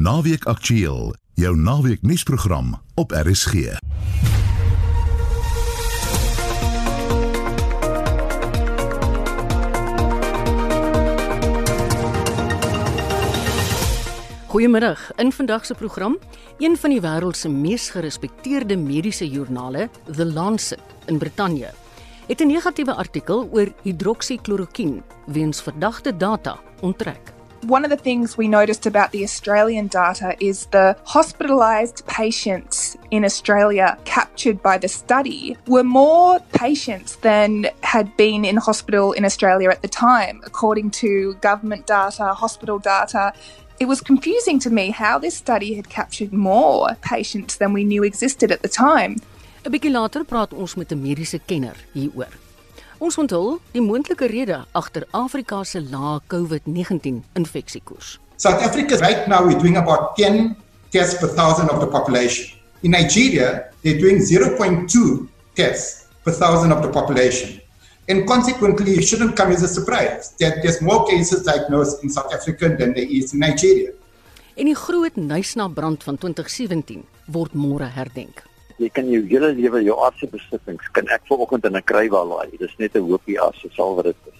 Naweek Aktueel, jou naweek nuusprogram op RSG. Goeiemiddag. In vandag se program, een van die wêreld se mees gerespekteerde mediese joernale, The Lancet in Brittanje, het 'n negatiewe artikel oor hidroksikloroquine weens verdagte data onttrek. One of the things we noticed about the Australian data is the hospitalised patients in Australia captured by the study were more patients than had been in hospital in Australia at the time, according to government data, hospital data. It was confusing to me how this study had captured more patients than we knew existed at the time. 'n Bietjie later praat ons met 'n mediese kenner hieroor. Ons onthul die moontlike rede agter Afrika se lae COVID-19 infeksiekoers. South Africa right now is doing about 10 tests per thousand of the population. In Nigeria, they're doing 0.2 tests per thousand of the population. And consequently, it shouldn't come as a surprise that there's more cases diagnosed in South Africa than there is in Nigeria. En die groot Nysna brand van 2017 word môre herdenk jy kan jou hele lewe jou aardse besittings kan ek vanoggend in 'n krywa laai. Dis net 'n hoopie as dit sal wat dit is.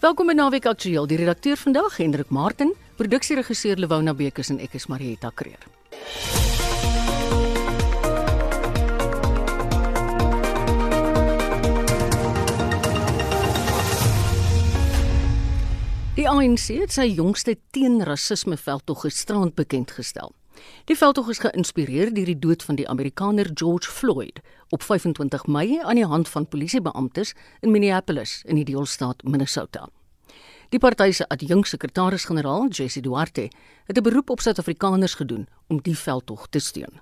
Welkom by Naweek Aktueel. Die redakteur vandag Hendrik Martin, produksieregisseur Lewona Bekes en ek is Marieta Kreer. Die ANC het sy jongste teenrassisme veldtog gisterand bekend gestel. Die veldtog is geïnspireer deur die dood van die Amerikaner George Floyd op 25 Mei aan die hand van polisiebeamptes in Minneapolis in die deelstaat Minnesota. Die party se adjunksekretaris-generaal, Jesse Duarte, het 'n beroep op Suid-Afrikaners gedoen om die veldtog te steun.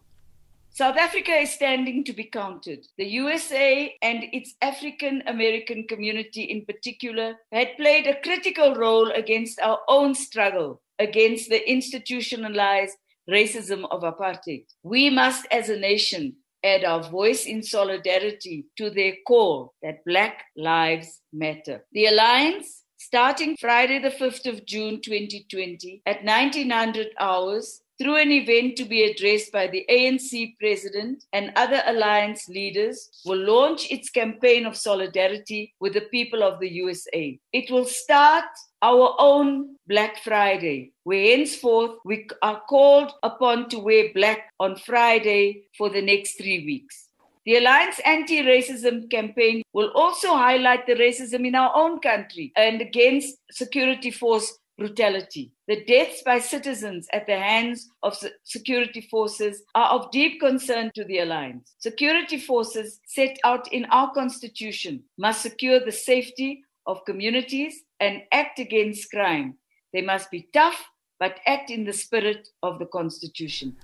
South Africa is standing to be counted. The USA and its African American community in particular had played a critical role against our own struggle against the institutionalized racism of apartheid. We must, as a nation, add our voice in solidarity to their call that Black Lives Matter. The Alliance, starting Friday, the 5th of June 2020 at 1900 hours, through an event to be addressed by the ANC president and other alliance leaders, will launch its campaign of solidarity with the people of the USA. It will start our own Black Friday, where henceforth we are called upon to wear black on Friday for the next three weeks. The Alliance Anti Racism campaign will also highlight the racism in our own country and against security force brutality. The deaths by citizens at the hands of security forces are of deep concern to the Alliance. Security forces set out in our Constitution must secure the safety of communities and act against crime. They must be tough but act in the spirit of the constitution.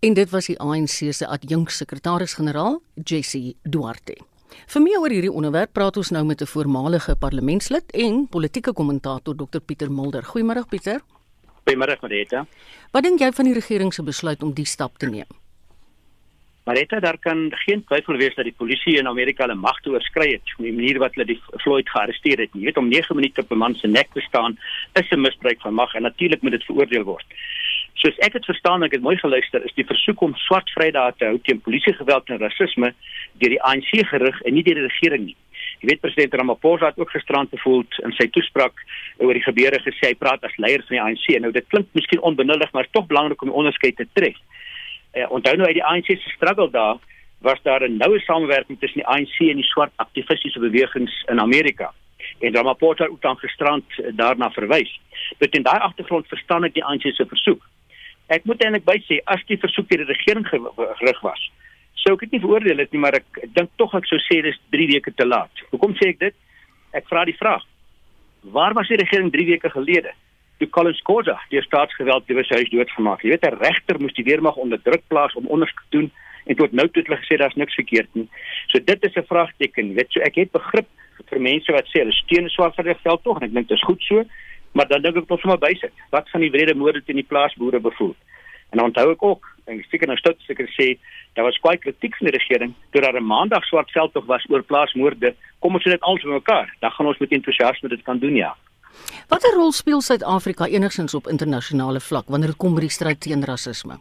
En dit was die ANC se adjunksekretaris-generaal, Jessie Duarte. Vir meer oor hierdie onderwerp praat ons nou met 'n voormalige parlementslid en politieke kommentator Dr Pieter Mulder. Goeiemôre Pieter. Goeiemôre Marita. Wat dink jy van die regering se besluit om die stap te neem? Marita, daar kan geen twyfel wees dat die polisie in Amerika hulle magte oorskry het op die manier wat hulle die Floyd gearresteer het. Jy weet om 9 minute op 'n man se nek te staan is 'n misbruik van mag en natuurlik moet dit veroordeel word. Soos ek dit verstaan, ek het mooi geluister, is die versoek om swart Vrydae te hou teen polisiegeweld en rasisme deur die ANC gerig en nie deur die regering nie. Jy weet president Ramaphosa het ook gisterand gevoel in sy toespraak oor die gebeure gesê hy praat as leier van die ANC. Nou dit klink miskien onbenullig, maar tog belangrik om die onderskeid te tref uh, onthou nou uit die ANC se struggle daar was daar 'n noue samewerking tussen die ANC en die swart aktivistiese bewegings in Amerika. En Ramaphosa het dan gisterand uh, daarna verwys. Met in daai agtergrond verstaan ek die ANC se versoek. Ek moet eintlik by sê as die versoek deur die regering gerig was, sou ek dit nie veroordeel het nie, maar ek, ek dink tog ek sou sê dis 3 weke te laat. Hoekom sê ek dit? Ek vra die vraag. Waar was die regering 3 weke gelede? toe Collins Khoza die staatsgeweld deur sy huis doodgemaak. Jy weet 'n regter moes die weermag onder druk plaas om ondersoek te doen en tot nou toe het hulle gesê daar's niks verkeerd nie. So dit is 'n vraagteken. Weet so ek het begrip vir mense wat sê hulle steun swart vir die veld tog en ek dink dit is goed so, maar dan dink ek tot sommer bysit. Wat van die wrede moorde teen die plaasboere bevoel? En onthou ek ook, en ek seker nou stout seker sê, daar was kwai kritiek van die regering toe daar 'n maandag swart veld tog was oor plaasmoorde. Kom ons sê dit alles bymekaar, dan gaan ons met entoesiasme dit kan doen ja. Watter rol speel Suid-Afrika enigsins op internasionale vlak wanneer dit kom by die stryd teen rasisme?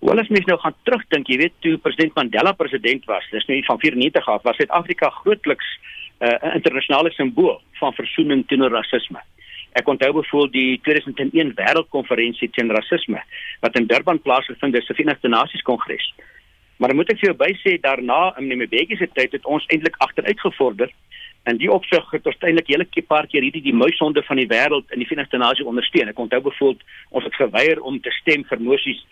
Wel as mens nou gaan terugdink, jy weet toe president Mandela president was, dis nou van 94 af, was Suid-Afrika grootliks uh, 'n uh, internasionale simbool van versoening teenoor rasisme. Ek onthou byvoorbeeld die 2001 wêreldkonferensie teen rasisme wat in Durban plaasgevind het, die Verenigde Nasies Kongres. Maar dan moet ek vir jou bysê daarna in die Mbeki se tyd het ons eintlik agteruit gevorder en die opsig het ons eintlik hele paar keer hierdie die muisonde van die wêreld in die Verenigde Nasies ondersteun. Ek onthou byvoorbeeld ons het geweier om te stem vir mosies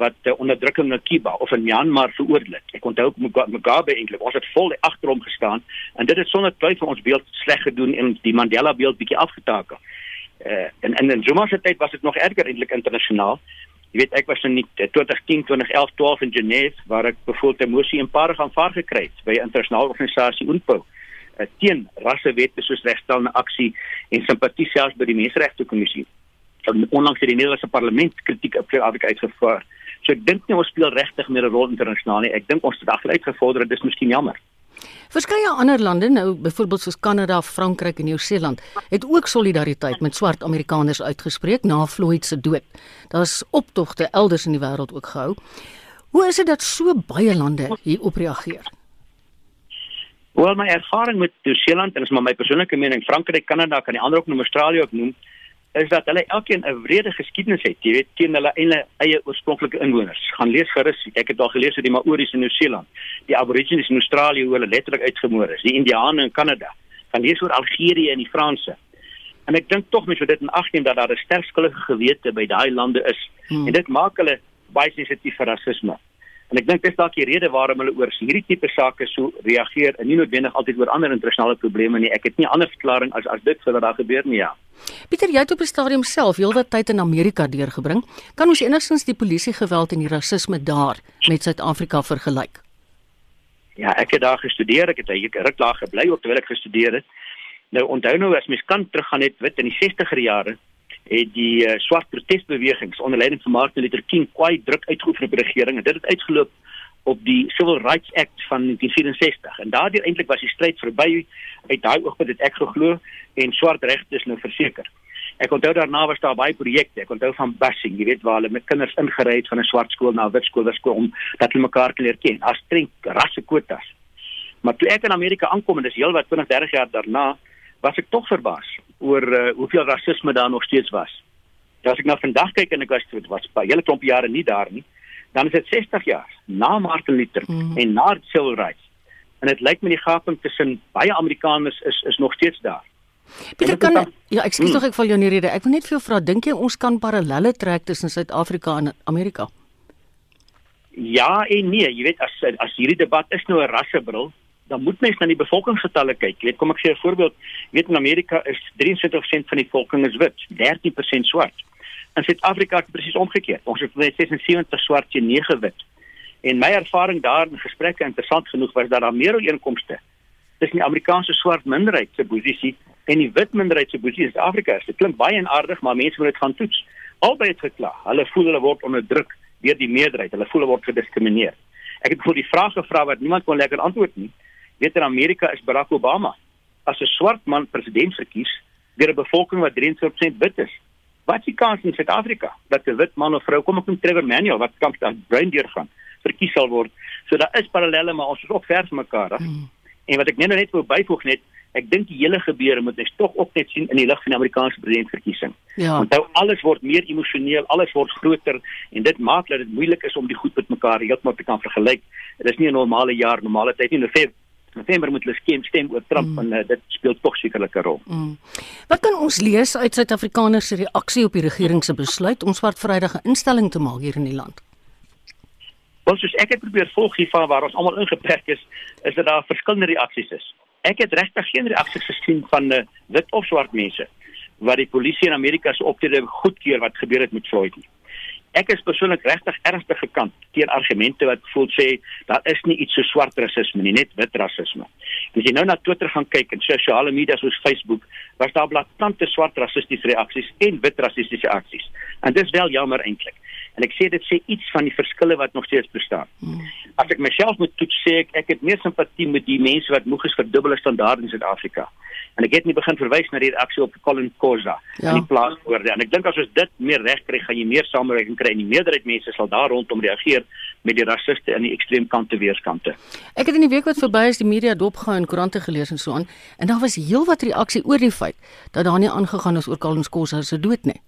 wat uh, onderdrukking in Kiba of in Myanmar veroordeel het. Ek onthou Mugabe eintlik, ons het vol agter hom gestaan en dit het sonder twyfel ons beeld sleg gedoen en die Mandela beeld bietjie afgetakel. Uh, en en in Zuma se tyd was dit nog erger eintlik internasionaal. Jy weet ek was in 2010, 2011, 12 in Genève waar ek bevoelde mosie en paar gaan vaar gekry het by 'n internasionale organisasie UNPO uh, teen rassewette soos regstellende aksie en simpatie selfs by die menseregte kommissie. Onlangs het die Nederlandse parlement kritiek op Suid-Afrika uitgevoer. So ek dink nie ons speel regtig meer 'n rol internasionaal nie. Ek dink ons het agteruit gevorder, dit is miskien jammer. Verskeie ander lande, nou byvoorbeeld soos Kanada, Frankryk en Nieu-Seeland, het ook solidariteit met swart Amerikaners uitgespreek na Floyd se dood. Daar's optogte elders in die wêreld ook gehou. Hoe is dit dat so baie lande hierop reageer? Wel my ervaring met Nieu-Seeland en is maar my persoonlike mening, Frankryk, Kanada, kan die ander ook noem Australië ook noem, is dat hulle elkeen 'n wrede geskiedenis het, jy weet, teen hulle eie eie oorspronklike inwoners. Gaan lees gerus, ek het al gelees oor die Maoris in Nieu-Seeland, die Aborigines in Australië hoe hulle letterlik uitgemoor is, die Indiane in Kanada. Gaan lees oor Algerië en die Franse. En ek dink tog mens moet dit in ag neem dat daar 'n sterk skuldige gewete by daai lande is hmm. en dit maak hulle baie sensitief vir rasisme. En ek dink dis dalk die rede waarom hulle oor hierdie tipe sake so reageer en nie noodwendig altyd oor ander internasionale probleme nie. Ek het nie 'n ander verklaring as as dit vir wat daar gebeur nie. Ja. Pieter, jy het op 'n stadium self heelwat tyd in Amerika deurgebring. Kan ons enigstens die polisie geweld en die rasisme daar met Suid-Afrika vergelyk? Ja, ek het daar gestudeer. Ek het 'n ruk daar gebly ook terwyl ek gestudeer het. Nou onthou nou as mens kan teruggaan net wit in die 60er jare het die uh, swart protesbewegings onder leiding van Martin Luther King kwai druk uitgeoefen op die regering en dit het uitgeloop op die Civil Rights Act van 1964 en daardeur eintlik was die stryd verby uit daai oogpunt het ek geglo en swart regte is nou verseker. Ek onthou daarna was daar baie projekte. Ek onthou van busing, jy weet waar hulle met kinders ingery het van 'n swart skool na 'n wit skool, skool om dat hulle mekaar kan leer ken as streng rassekwotas. Maar toe ek in Amerika aankom en dis heelwat 20, 30 jaar daarna, was ek tog verbaas oor uh, hoeveel rasisme daar nog steeds was. Ja, as ek nou vandag kyk en ek was dit was baie hele klomp jare nie daar nie, dan is dit 60 jaar na Martin Luther mm. en na civil rights. En dit lyk my die gaping tussen baie Amerikaners is is nog steeds daar. Pieter kan dan, ja, ek skuis tog ek val jou in die rede. Ek wil net vir jou vra, dink jy ons kan parallelle trek tussen Suid-Afrika en Amerika? Ja en nee, jy weet as as hierdie debat is nou 'n rassebril, dan moet mens na die bevolkingsgetalle kyk. Jy weet, kom ek gee 'n voorbeeld. Jy weet in Amerika is 23% van die bevolking is wit, 13% swart. In Suid-Afrika is dit presies omgekeerd. Ons het net 76 swart en 9 wit. En my ervaring daar in gesprekke interessant genoeg was dat daar meer ooreenkomste tussen die Amerikaanse swart minderheid se posisie en die wit minderheid se posisie in Suid-Afrika. Dit klink baie aardig, maar mense moet dit gaan toets. Albei het gekla. Hulle voel hulle word onderdruk deur die meerderheid. Hulle voel hulle word gediskrimineer. Ek het voor die vraag gevra wat niemand kon lekker antwoord nie weet in Amerika is Barack Obama as 'n swart man president verkies deur 'n bevolking wat 3% wit is. Wat is die kans in Suid-Afrika dat 'n wit man of vrou kom ek noem Trevor Manuel wat kamp daar bruin deurgaan verkies sal word. So daar is parallelle maar ons is ook ver van mekaar af. Hmm. En wat ek net nou net wou byvoeg net Ek dink die hele gebeure moet ons tog ook net sien in die lig van die Amerikaanse presidentverkiesing. Ja. Want nou alles word meer emosioneel, alles word groter en dit maak dat dit moeilik is om die goed met mekaar heeltemal te kan vergelyk. Dit is nie 'n normale jaar, normale tyd nie. November November moet hulle skem stem oor Trump mm. en uh, dit speel tog sekerlik 'n rol. Mm. Wat kan ons lees uit Suid-Afrikaners se reaksie op die regering se besluit om swart Vrydag 'n instelling te maak hier in die land? Wel, soos ek het probeer volg hiervan waar ons almal ingeperk is, is dat daar verskillende reaksies is. Ek het regtig geen reaksies gesien van uh, wit of swart mense wat die polisie in Amerika se optrede goedkeur wat gebeur het met Floyd nie ek is persoonlik regtig ernstig gekant teen argumente wat voel sê daar is nie iets so swart rasisme nie, net wit rasisme. As jy nou na Twitter gaan kyk en sosiale media soos Facebook, was daar blaatante swart rassistiese reaksies en wit rassistiese aksies. En dis wel jammer eintlik. En ek sê dit sê iets van die verskille wat nog steeds bestaan. Hmm. As ek myself moet toets sê ek ek het meer simpatie met die mense wat moeg is vir dubbele standaarde in Suid-Afrika. En ek het nie begin verwys na die reaksie op Colin Kosa ja. in die plaaswoorde. En ek dink as ons dit meer reg kry, gaan jy meer samewerking kry en die meerderheid mense sal daar rondom reageer met die rassiste in die ekstreem kante weerskante. Ek het in die week wat verby is die media dopgehou en koerante gelees en so aan en daar was heelwat reaksie oor die feit dat daar nie aangegaan is oor Colin Kosa se dood nie.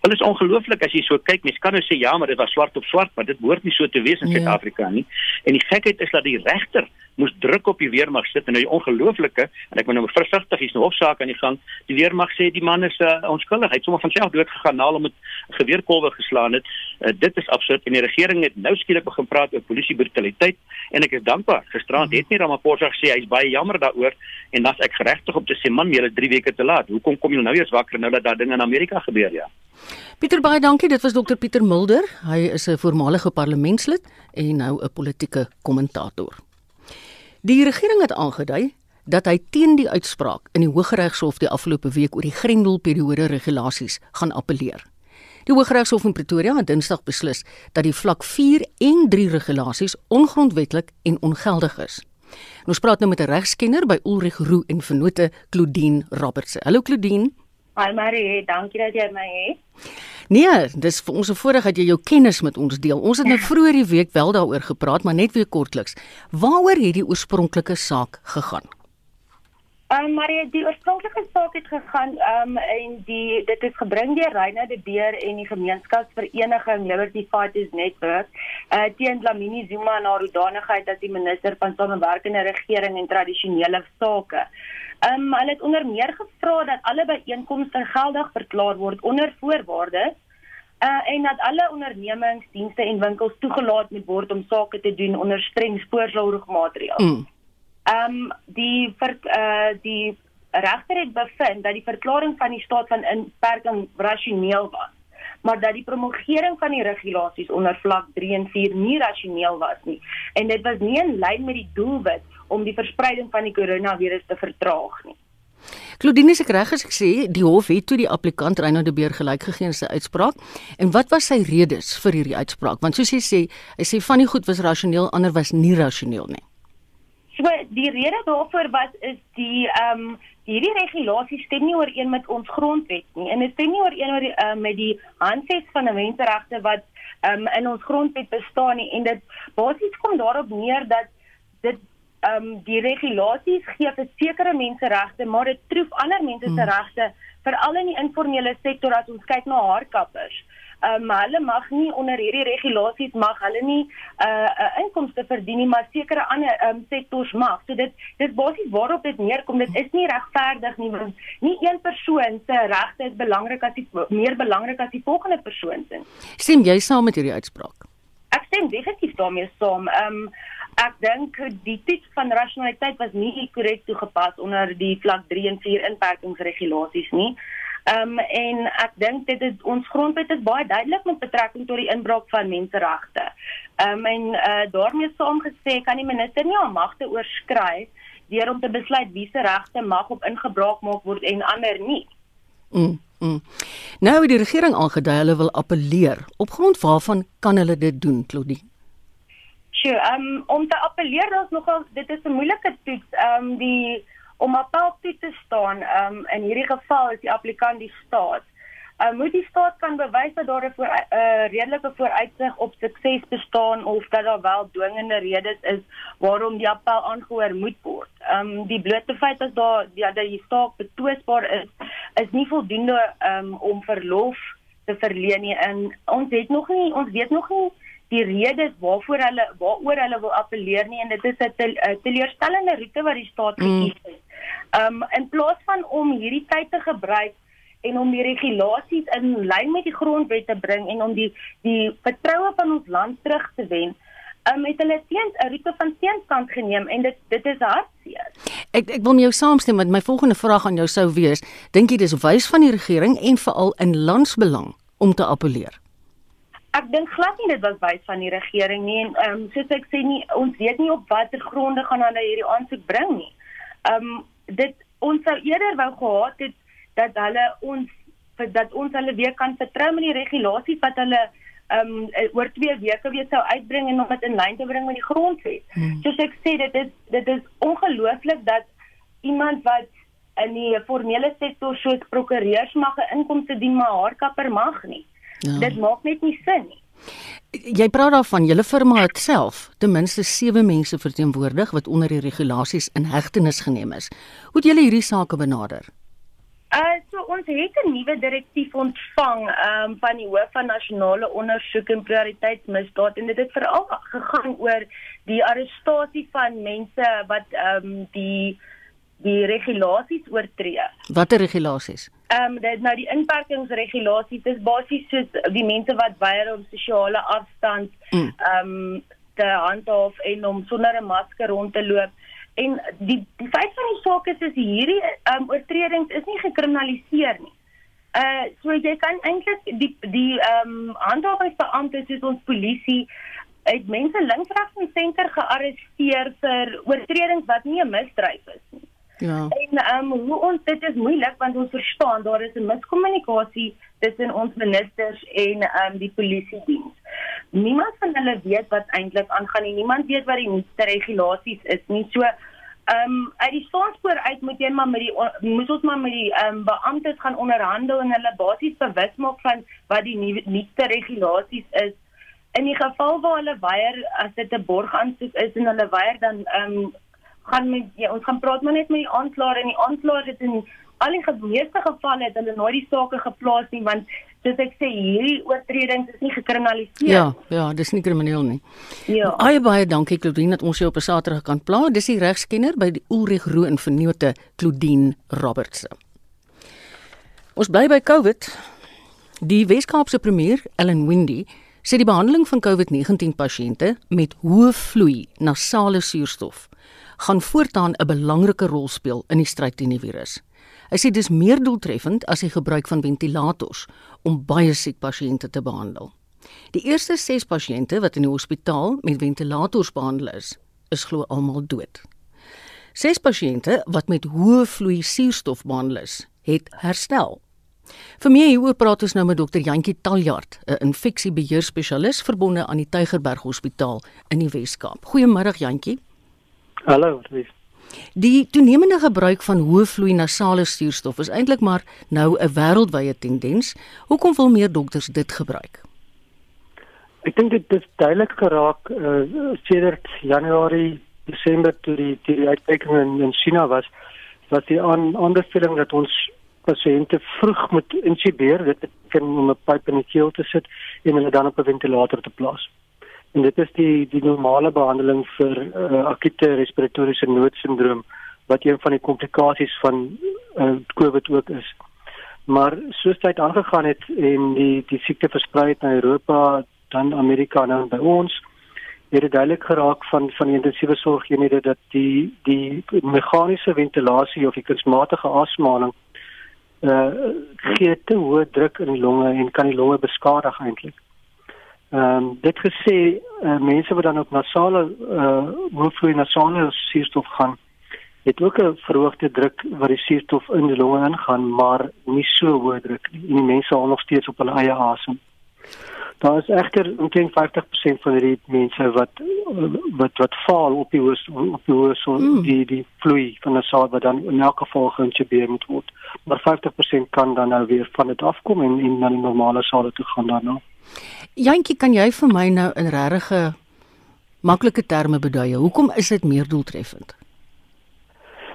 Wel is ongelooflik as jy so kyk, mens kan nou sê ja, maar dit was swart op swart, maar dit behoort nie so te wees in ja. Suid-Afrika nie. En die gekheid is dat die regter moes druk op die weermag sit en nou die ongelooflike en ek moet nou versigtig hier's nou hofsaak aan die gang. Die weermag sê die man is uh, onskuldig. Hy het sommer van self dood gegaan nadat hom met geweerkolwe geslaan het. Uh, dit is absurd en die regering het nou skielik begin praat oor polisie brutaliteit en ek is dankbaar. Gisterand het nie Ramaphosa gesê hy's baie jammer daaroor en dan's ek geregtig om te sê man, jy is 3 weke te laat. Hoekom kom jy nou eers wakker nou dat daai ding in Amerika gebeur ja? Pieter baie dankie. Dit was dokter Pieter Mulder. Hy is 'n voormalige parlementslid en nou 'n politieke kommentator. Die regering het aangedui dat hy teen die uitspraak in die Hooggeregshof die afgelope week oor die Grendelperiode regulasies gaan appeleer. Die Hooggeregshof in Pretoria het Dinsdag beslis dat die vlak 4 en 3 regulasies ongrondwettig en ongeldig is. Ons praat nou met 'n regskenner by Ulrich Roo en Vennote Claudine Roberts. Hallo Claudine. Hi Marie, dankie dat jy my het. Nee, dis vir ons 'n voorreg dat jy jou kennis met ons deel. Ons het nou vroeër die week wel daaroor gepraat, maar net weer kortliks. Waaroor het die oorspronklike saak gegaan? Um, Marie, die oorspronklike saak het gegaan um, en die dit is gebring deur Reina de Beer en die gemeenskapsvereniging Liberty Fighters Network uh teen Lamini Zuma na hoedanigheid as die minister van samewerkende regering en tradisionele sake. Um, hulle het onder meer gevra dat alle byeenkomste geldig verklaar word onder voorwaardes uh en dat alle ondernemings, dienste en winkels toegelaat moet word om sake te doen onder streng spoorsorgmaatreëls. Mm. Ehm um, die ver, uh die regter het bevind dat die verklaring van die staat van inperking rasioneel was maar dat die promulgering van die regulasies onder vlak 3 en 4 nie rasioneel was nie en dit was nie in lyn met die doelwit om die verspreiding van die koronavirus te vertraag nie. Claudine se reg as ek sê die hof het toe die applikant Reinout de Beer gelyk gegee in sy uitspraak en wat was sy redes vir hierdie uitspraak want soos hy sê hy sê van die goed was rasioneel ander was nie rasioneel nie. So die rede daarvoor was is die ehm um, hierdie regulasies stem nie ooreen met ons grondwet nie en dit stem nie ooreen oor uh, met die handves van die menseregte wat um, in ons grondwet bestaan nie en dit basies kom daarop neer dat dit ehm um, die regulasies gee vir sekere menseregte, maar dit troef ander mense se hmm. regte, veral in die informele sektor as ons kyk na haarkappers. Ehm um, hulle mag nie onder hierdie regulasies mag hulle nie 'n uh, uh, inkomste verdien nie, maar sekere ander um, sektors mag. So dit dis basies waarop dit neerkom. Dit is nie regverdig nie want nie een persoon se regte is belangrik as die meer belangrik as die volgende persoon se. Stem jy saam met hierdie uitspraak? Ek stem definitief daarmee saam. Ehm um, ek dink die tipe van rasionaliteit was nie korrek toegepas onder die vlak 3 en 4 inperkingsregulasies nie. Ehm um, en ek dink dit is ons grondwet is baie duidelik met betrekking tot die inbraak van menseregte. Ehm um, en uh, daarmee saamgesê kan die minister nie haar magte oorskry deur om te besluit wie se regte mag op ingebraak maak word en ander nie. Mm. Mm. Nou het die regering aangedui hulle wil appeleer. Op grond waarvan kan hulle dit doen, Claudie? Sjoe, um, om te appeleer is nogal dit is 'n moeilike toets. Ehm um, die om appel toe te staan, ehm um, in hierdie geval is die applikant die staat. Ehm uh, moet die staat kan bewys dat daar 'n voor uh, redelike vooruitsig op sukses bestaan of dat daar wel dwingende redes is waarom die appel aangehoor moet word. Ehm um, die blote feit dat daar ja dat die staat betwisbaar is, is nie voldoende um, om verlof te verleen nie. En ons het nog nie ons weet nog nie die redes waarvoor hulle waaroor hulle wil appeleer nie en dit is 'n tel, teleurstellende roete wat die staat mm. gekies het. Um in plaas van om hierdie tyd te gebruik en om die regulasies in lyn met die grondwet te bring en om die die vertroue van ons land terug te wen, um het hulle teen 'n roete van teenstand geneem en dit dit is hartseer. Ek ek wil met jou saamstem met my volgende vraag aan jou sou wees, dink jy dis wys van die regering en veral in landsbelang om te appeleer? Ek dink glad nie dit was wys van die regering nie en ehm um, soos ek sê nie ons weet nie op watter gronde gaan hulle hierdie aansoek bring nie. Ehm um, dit ons sou eerder wou gehad het dat hulle ons dat ons hulle weer kan vertrou met die regulasies wat hulle ehm um, oor 2 weke weer sou uitbring en om dit in lyn te bring met die grondwet. Hmm. Soos ek sê dit is dit is ongelooflik dat iemand wat in die formele sektor soos prokureurs mag 'n inkomste dien maar haar kapper mag nie. Ja. Dit maak net nie sin nie. Jy praat daarvan julle firma het self ten minste 7 mense verteenwoordig wat onder die regulasies in hegtenis geneem is. Hoe het julle hierdie saak benader? Uh so ons het 'n nuwe direktief ontvang um van die hoof van nasionale ondersoek en prioriteitsmisdaad en dit het veral gegaan oor die arrestasie van mense wat um die die regulasies oortree. Watter regulasies? Ehm um, dit nou die inperkingsregulasies dis basies soos die mense wat weier om sosiale afstand mm. ehm mm. um, te handhaaf en om sonder 'n masker rond te loop. En die die feit van die saak is is hierdie ehm um, oortredings is nie gekriminaliseer nie. Uh so jy kan eintlik die die ehm um, handhawingsbeampte soos ons polisie het mense links regs en senter gearresteer vir oortredings wat nie 'n misdryf is nie. Ja. En ehm um, hoe ons dit is moeilik want ons verstaan daar is 'n miskommunikasie tussen ons ministers en ehm um, die polisie diens. Niemand van hulle weet wat eintlik aangaan nie. Niemand weet wat die nuutste regulasies is nie. So ehm um, uit die staanspoor uit moet jy maar met die moet ons maar met die ehm um, beamptes gaan onderhandel en hulle basies bewus maak van wat die nuutste regulasies is. In die geval waar hulle weier as dit 'n borgaansoek is en hulle weier dan ehm um, gaan met ja, ons gaan praat maar net met die aanklaer en die aanklaer het in al die meeste gevalle het hulle nooit die sake geplaas nie want soos ek sê hierdie oortredings is nie gekriminaliseer. Ja, ja, dis nie krimineel nie. Ja. Baie baie dankie Claudine dat ons jou op 'n Saterdag kan pla. Dis die regskenner by die Ulrich Roo in Vernote Claudine Robertse. Ons bly by COVID. Die Weskaapse premier Ellen Windy sê die behandeling van COVID-19 pasiënte met hoë vloei nasale suurstof gaan voortaan 'n belangrike rol speel in die stryd teen die virus. Hy sê dis meer doeltreffend as die gebruik van ventilators om baie siek pasiënte te behandel. Die eerste 6 pasiënte wat in die hospitaal met ventilators behandel is, is glo almal dood. 6 pasiënte wat met hoë vloei suurstof behandel is, het herstel. Vir meer hieroor praat ons nou met dokter Jantjie Taljard, 'n infeksiebeheerspesialis verbonde aan die Tygerberg Hospitaal in die Wes-Kaap. Goeiemôre Jantjie. Hallo, Lief. Die toenemende gebruik van hoë vloei nasale suurstof is eintlik maar nou 'n wêreldwye tendens. Hoekom wil meer dokters dit gebruik? Ek dink dit is duidelik geraak uh, sedert Januarie, Desember toe die die uitbreking in, in China was, was die aan aanbeveling dat ons pasiënte vroeg moet intubeer, dit beteken om 'n pyp in die keel te sit en hulle dan op 'n ventilator te plaas. En dit is die die normale behandeling vir uh, akute respiratoriese noodsindroom wat een van die komplikasies van uh, COVID ook is. Maar soos tyd aangegaan het en die die siekte versprei het na Europa, dan Amerika en by ons, het dit duidelik geraak van van die intensiewe sorgeenhede dat die die meganiese ventilasie of die kunsmatige asemhaling uh gee te hoë druk in die longe en kan die longe beskadig eintlik. Ehm um, dit gesê uh, mense wat dan op nasale uh hoofvloei nasale suurstof gaan het ook 'n verhoogde druk wat die suurstof in die longe ingaan maar nie so hoë druk nie en die mense hou nog steeds op hulle eie asem. Daar is egter omtrent 50% van die mense wat wat wat val op die hoes op die hoes mm. die die vloei van nasaal wat dan in elk geval geïntubeer moet word. Maar 50% kan dan nou weer van dit afkom en en na die normale sale toe gaan daarna. Jantjie, kan jy vir my nou in regte maklike terme bedui hoekom is dit meer doeltreffend?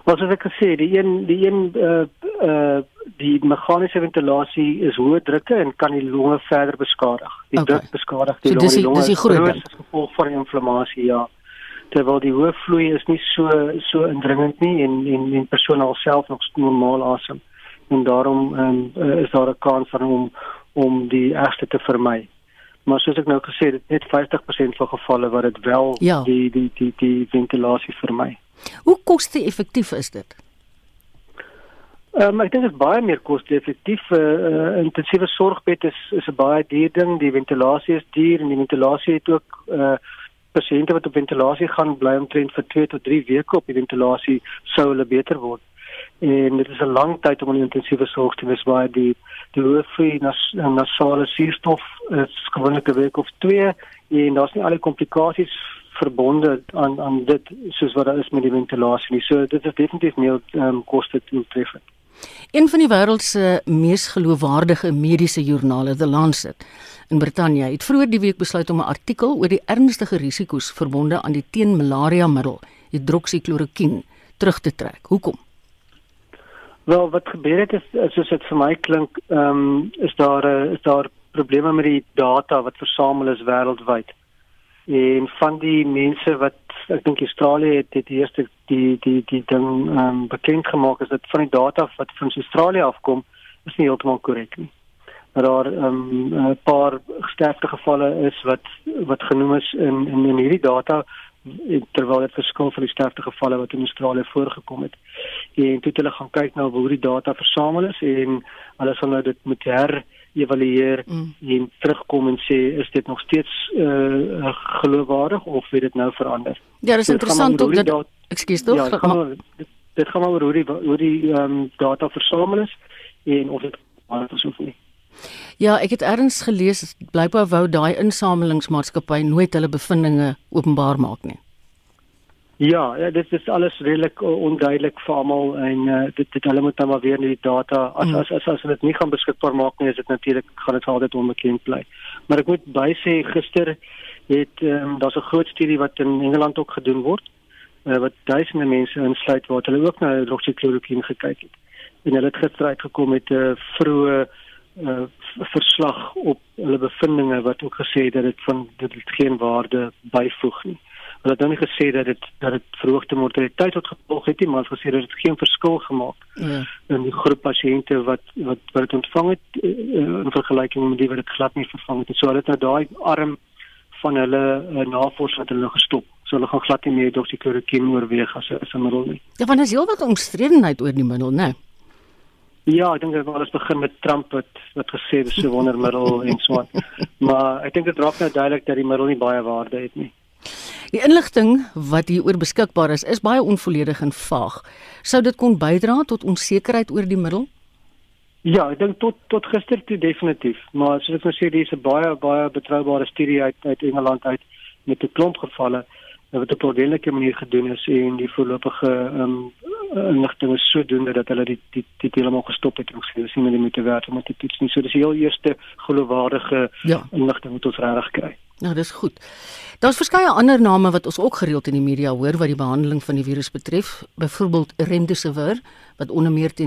Wat ek gesê, die een die een uh uh die meganiese ventilasie is hoë drukke en kan die longe verder beskadig. Die okay. druk beskadig die so, longe. Dis die, dis die groot is gevolg van inflammasie, ja. Terwyl die hoë vloei is nie so so indringend nie en en die persoon alself nog normaal asem. En daarom um, is daar 'n kans vir hom om die ergste te vermy. Maar soos ek nou gesê het, net 50% van gevalle waar dit wel ja. die die die die ventilasie vermy. Hoe koste-effektief is dit? Um, ek dink dit is baie meer koste-effektief. uh, uh, Intensiewe sorgbed is is 'n baie duur ding. Die ventilasie is duur en die ventilasie het ook uh pasiënte wat op ventilasie gaan bly omtrent vir 2 tot 3 weke op die ventilasie sou hulle beter word. En dit is 'n lang tyd om in intensiewe sorg te wees waar die die hoofvloei nas, nasale suurstof is gewoonlik 'n week of 2 en daar's nie al die komplikasies verbonde aan aan dit soos wat daar is met die ventilasie nie. So dit is definitief nie um, koste doeltreffend. Een van die wêreld se mees geloofwaardige mediese joernale, The Lancet, in Brittanje, het vroeër die week besluit om 'n artikel oor die ernstige risiko's verbonde aan die teen-malaria-middel, hidroksikloroquine, terug te trek. Hoekom? Wel, wat gebeur het is soos dit vir my klink, ehm um, is daar 'n is daar probleme met die data wat versamel is wêreldwyd. En van die mense wat ek dink Australië het dit eerste die die die ding ehm um, bekend gemaak is dat van die data wat van Australië afkom is nie heeltemal korrek nie. Maar daar ehm um, 'n paar sterfte gevalle is wat wat genoem is in in, in hierdie data terwyl dit verskil van die sterfte gevalle wat in Australië voorgekom het. En toe het hulle gaan kyk na hoe die data versamel is en hulle sal nou dit moet her evalueer mm. en terugkom en sê is dit nog steeds uh, geloofwaardig of het dit nou verander? Ja, dis so, interessant ook dat ekskuus tog. Ja, gaan maar, dit, dit gaan maar oor hoe die hoe die ehm um, data versamel is en of dit anders is of nie. Ja, ek het ergens gelees blykbaar wou daai insamelingsmaatskappy nooit hulle bevindinge openbaar maak nie. Ja, ja, dit is alles redelik onduidelik vir almal en uh, dit dit hulle moet dan maar weer die data as mm. as as as hulle dit nie gaan beskikbaar maak nie, is dit natuurlik gaan dit altyd onbekend bly. Maar ek moet bysê gister het um, daar's 'n groot studie wat in Engeland ook gedoen word uh, wat duisende mense insluit waar hulle ook na hydroxychloroquine gekyk het. En hulle het gister uitgekom met 'n uh, vroeë uh, verslag op hulle bevindinge wat ook gesê het dat dit van dit geen waarde byvoeg nie. Hulle het nou nie gesê dat dit dat dit verhoogde mortaliteit tot gevolg het nie, maar gesê dat dit geen verskil gemaak ja. in die groep pasiënte wat wat wat dit ontvang het uh, in vergelyking met die wat dit glad nie vervang het. So hulle het nou daai arm van hulle uh, navorsing het hulle gestop. So hulle gaan glad nie meer doksikloroquine oorweeg as 'n middel nie. Ja, want as jy wat omstredenheid oor die middel, né? Ja, ek dink dit was begin met Trump wat wat gesê het 'n wondermiddel en so aan. Maar ek dink dit raak nou duidelik dat die middel nie baie waarde het nie. Die inligting wat hieroor beskikbaar is, is baie onvolledig en vaag. Sou dit kon bydra tot onsekerheid oor die middel? Ja, ek dink tot tot gister toe definitief, maar soos ek nou sê, dis 'n baie baie betroubare studie uit uit Engeland uit met 'n klomp gevalle wat op 'n ordentlike manier gedoen is en die voorlopige ehm um, inligting is sodoende dat hulle die die die heeltemal gestop het en dis nie meer die moeite werd om te toets nie. So dis die heel eerste geloofwaardige ja. inligting wat ons regtig kry. Nou, dis goed. Daar's verskeie ander name wat ons ook gereeld in die media hoor wat die behandeling van die virus betref, byvoorbeeld Remdesivir wat onder meer teen